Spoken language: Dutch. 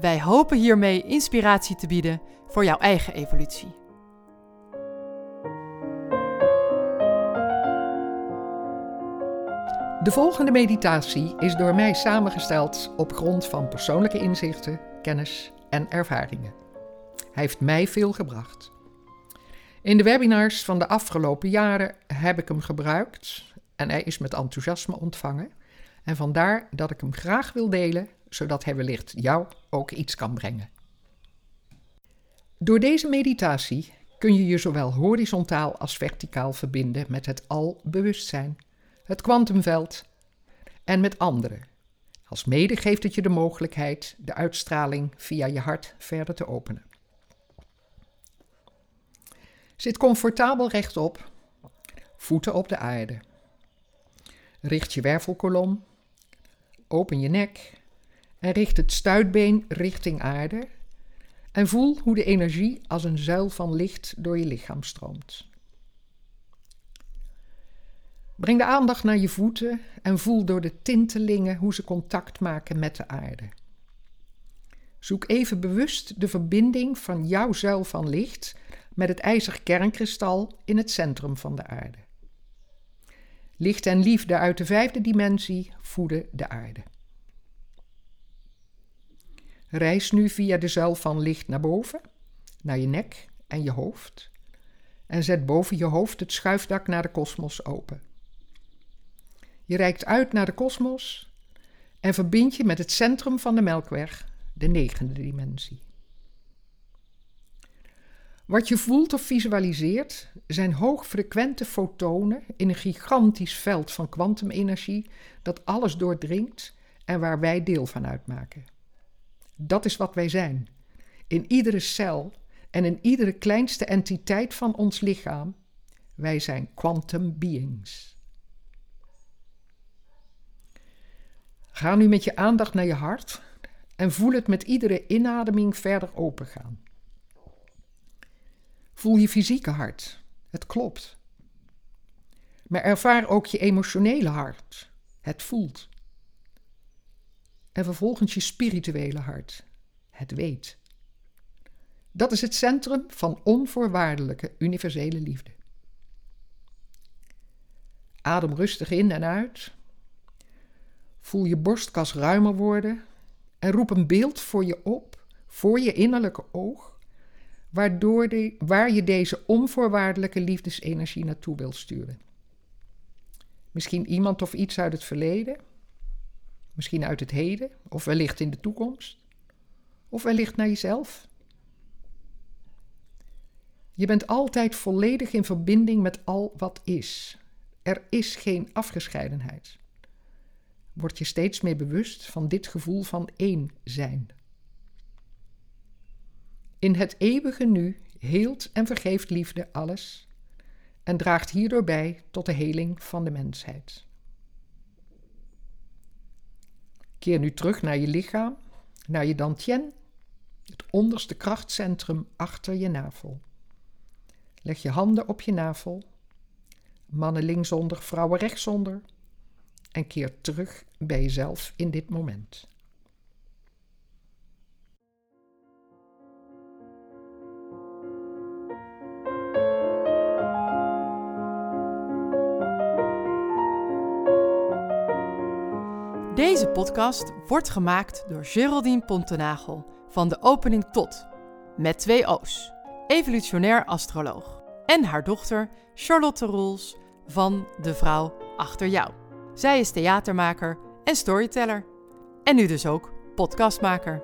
Wij hopen hiermee inspiratie te bieden voor jouw eigen evolutie. De volgende meditatie is door mij samengesteld op grond van persoonlijke inzichten, kennis en ervaringen. Hij heeft mij veel gebracht. In de webinars van de afgelopen jaren heb ik hem gebruikt en hij is met enthousiasme ontvangen. En vandaar dat ik hem graag wil delen, zodat hij wellicht jou ook iets kan brengen. Door deze meditatie kun je je zowel horizontaal als verticaal verbinden met het al-bewustzijn, het kwantumveld en met anderen. Als mede geeft het je de mogelijkheid de uitstraling via je hart verder te openen. Zit comfortabel rechtop, voeten op de aarde. Richt je wervelkolom, open je nek en richt het stuitbeen richting aarde. En voel hoe de energie als een zuil van licht door je lichaam stroomt. Breng de aandacht naar je voeten en voel door de tintelingen hoe ze contact maken met de aarde. Zoek even bewust de verbinding van jouw zuil van licht met het ijzer kernkristal in het centrum van de aarde. Licht en liefde uit de vijfde dimensie voeden de aarde. Reis nu via de zuil van licht naar boven, naar je nek en je hoofd. En zet boven je hoofd het schuifdak naar de kosmos open. Je reikt uit naar de kosmos en verbind je met het centrum van de Melkweg, de negende dimensie. Wat je voelt of visualiseert zijn hoogfrequente fotonen in een gigantisch veld van kwantumenergie dat alles doordringt en waar wij deel van uitmaken. Dat is wat wij zijn. In iedere cel en in iedere kleinste entiteit van ons lichaam. Wij zijn quantum beings. Ga nu met je aandacht naar je hart en voel het met iedere inademing verder opengaan. Voel je fysieke hart. Het klopt. Maar ervaar ook je emotionele hart. Het voelt. En vervolgens je spirituele hart. Het weet. Dat is het centrum van onvoorwaardelijke universele liefde. Adem rustig in en uit. Voel je borstkas ruimer worden en roep een beeld voor je op, voor je innerlijke oog waardoor waar je deze onvoorwaardelijke liefdesenergie naartoe wilt sturen. Misschien iemand of iets uit het verleden, misschien uit het heden, of wellicht in de toekomst, of wellicht naar jezelf. Je bent altijd volledig in verbinding met al wat is. Er is geen afgescheidenheid. Word je steeds meer bewust van dit gevoel van één zijn. In het eeuwige nu heelt en vergeeft liefde alles en draagt hierdoor bij tot de heling van de mensheid. Keer nu terug naar je lichaam, naar je dantien, het onderste krachtcentrum achter je navel. Leg je handen op je navel, mannen linksonder, vrouwen rechtsonder, en keer terug bij jezelf in dit moment. Deze podcast wordt gemaakt door Geraldine Pontenagel van de opening tot, met twee O's, evolutionair astroloog, en haar dochter Charlotte Roels van De Vrouw Achter Jou. Zij is theatermaker en storyteller. En nu dus ook podcastmaker.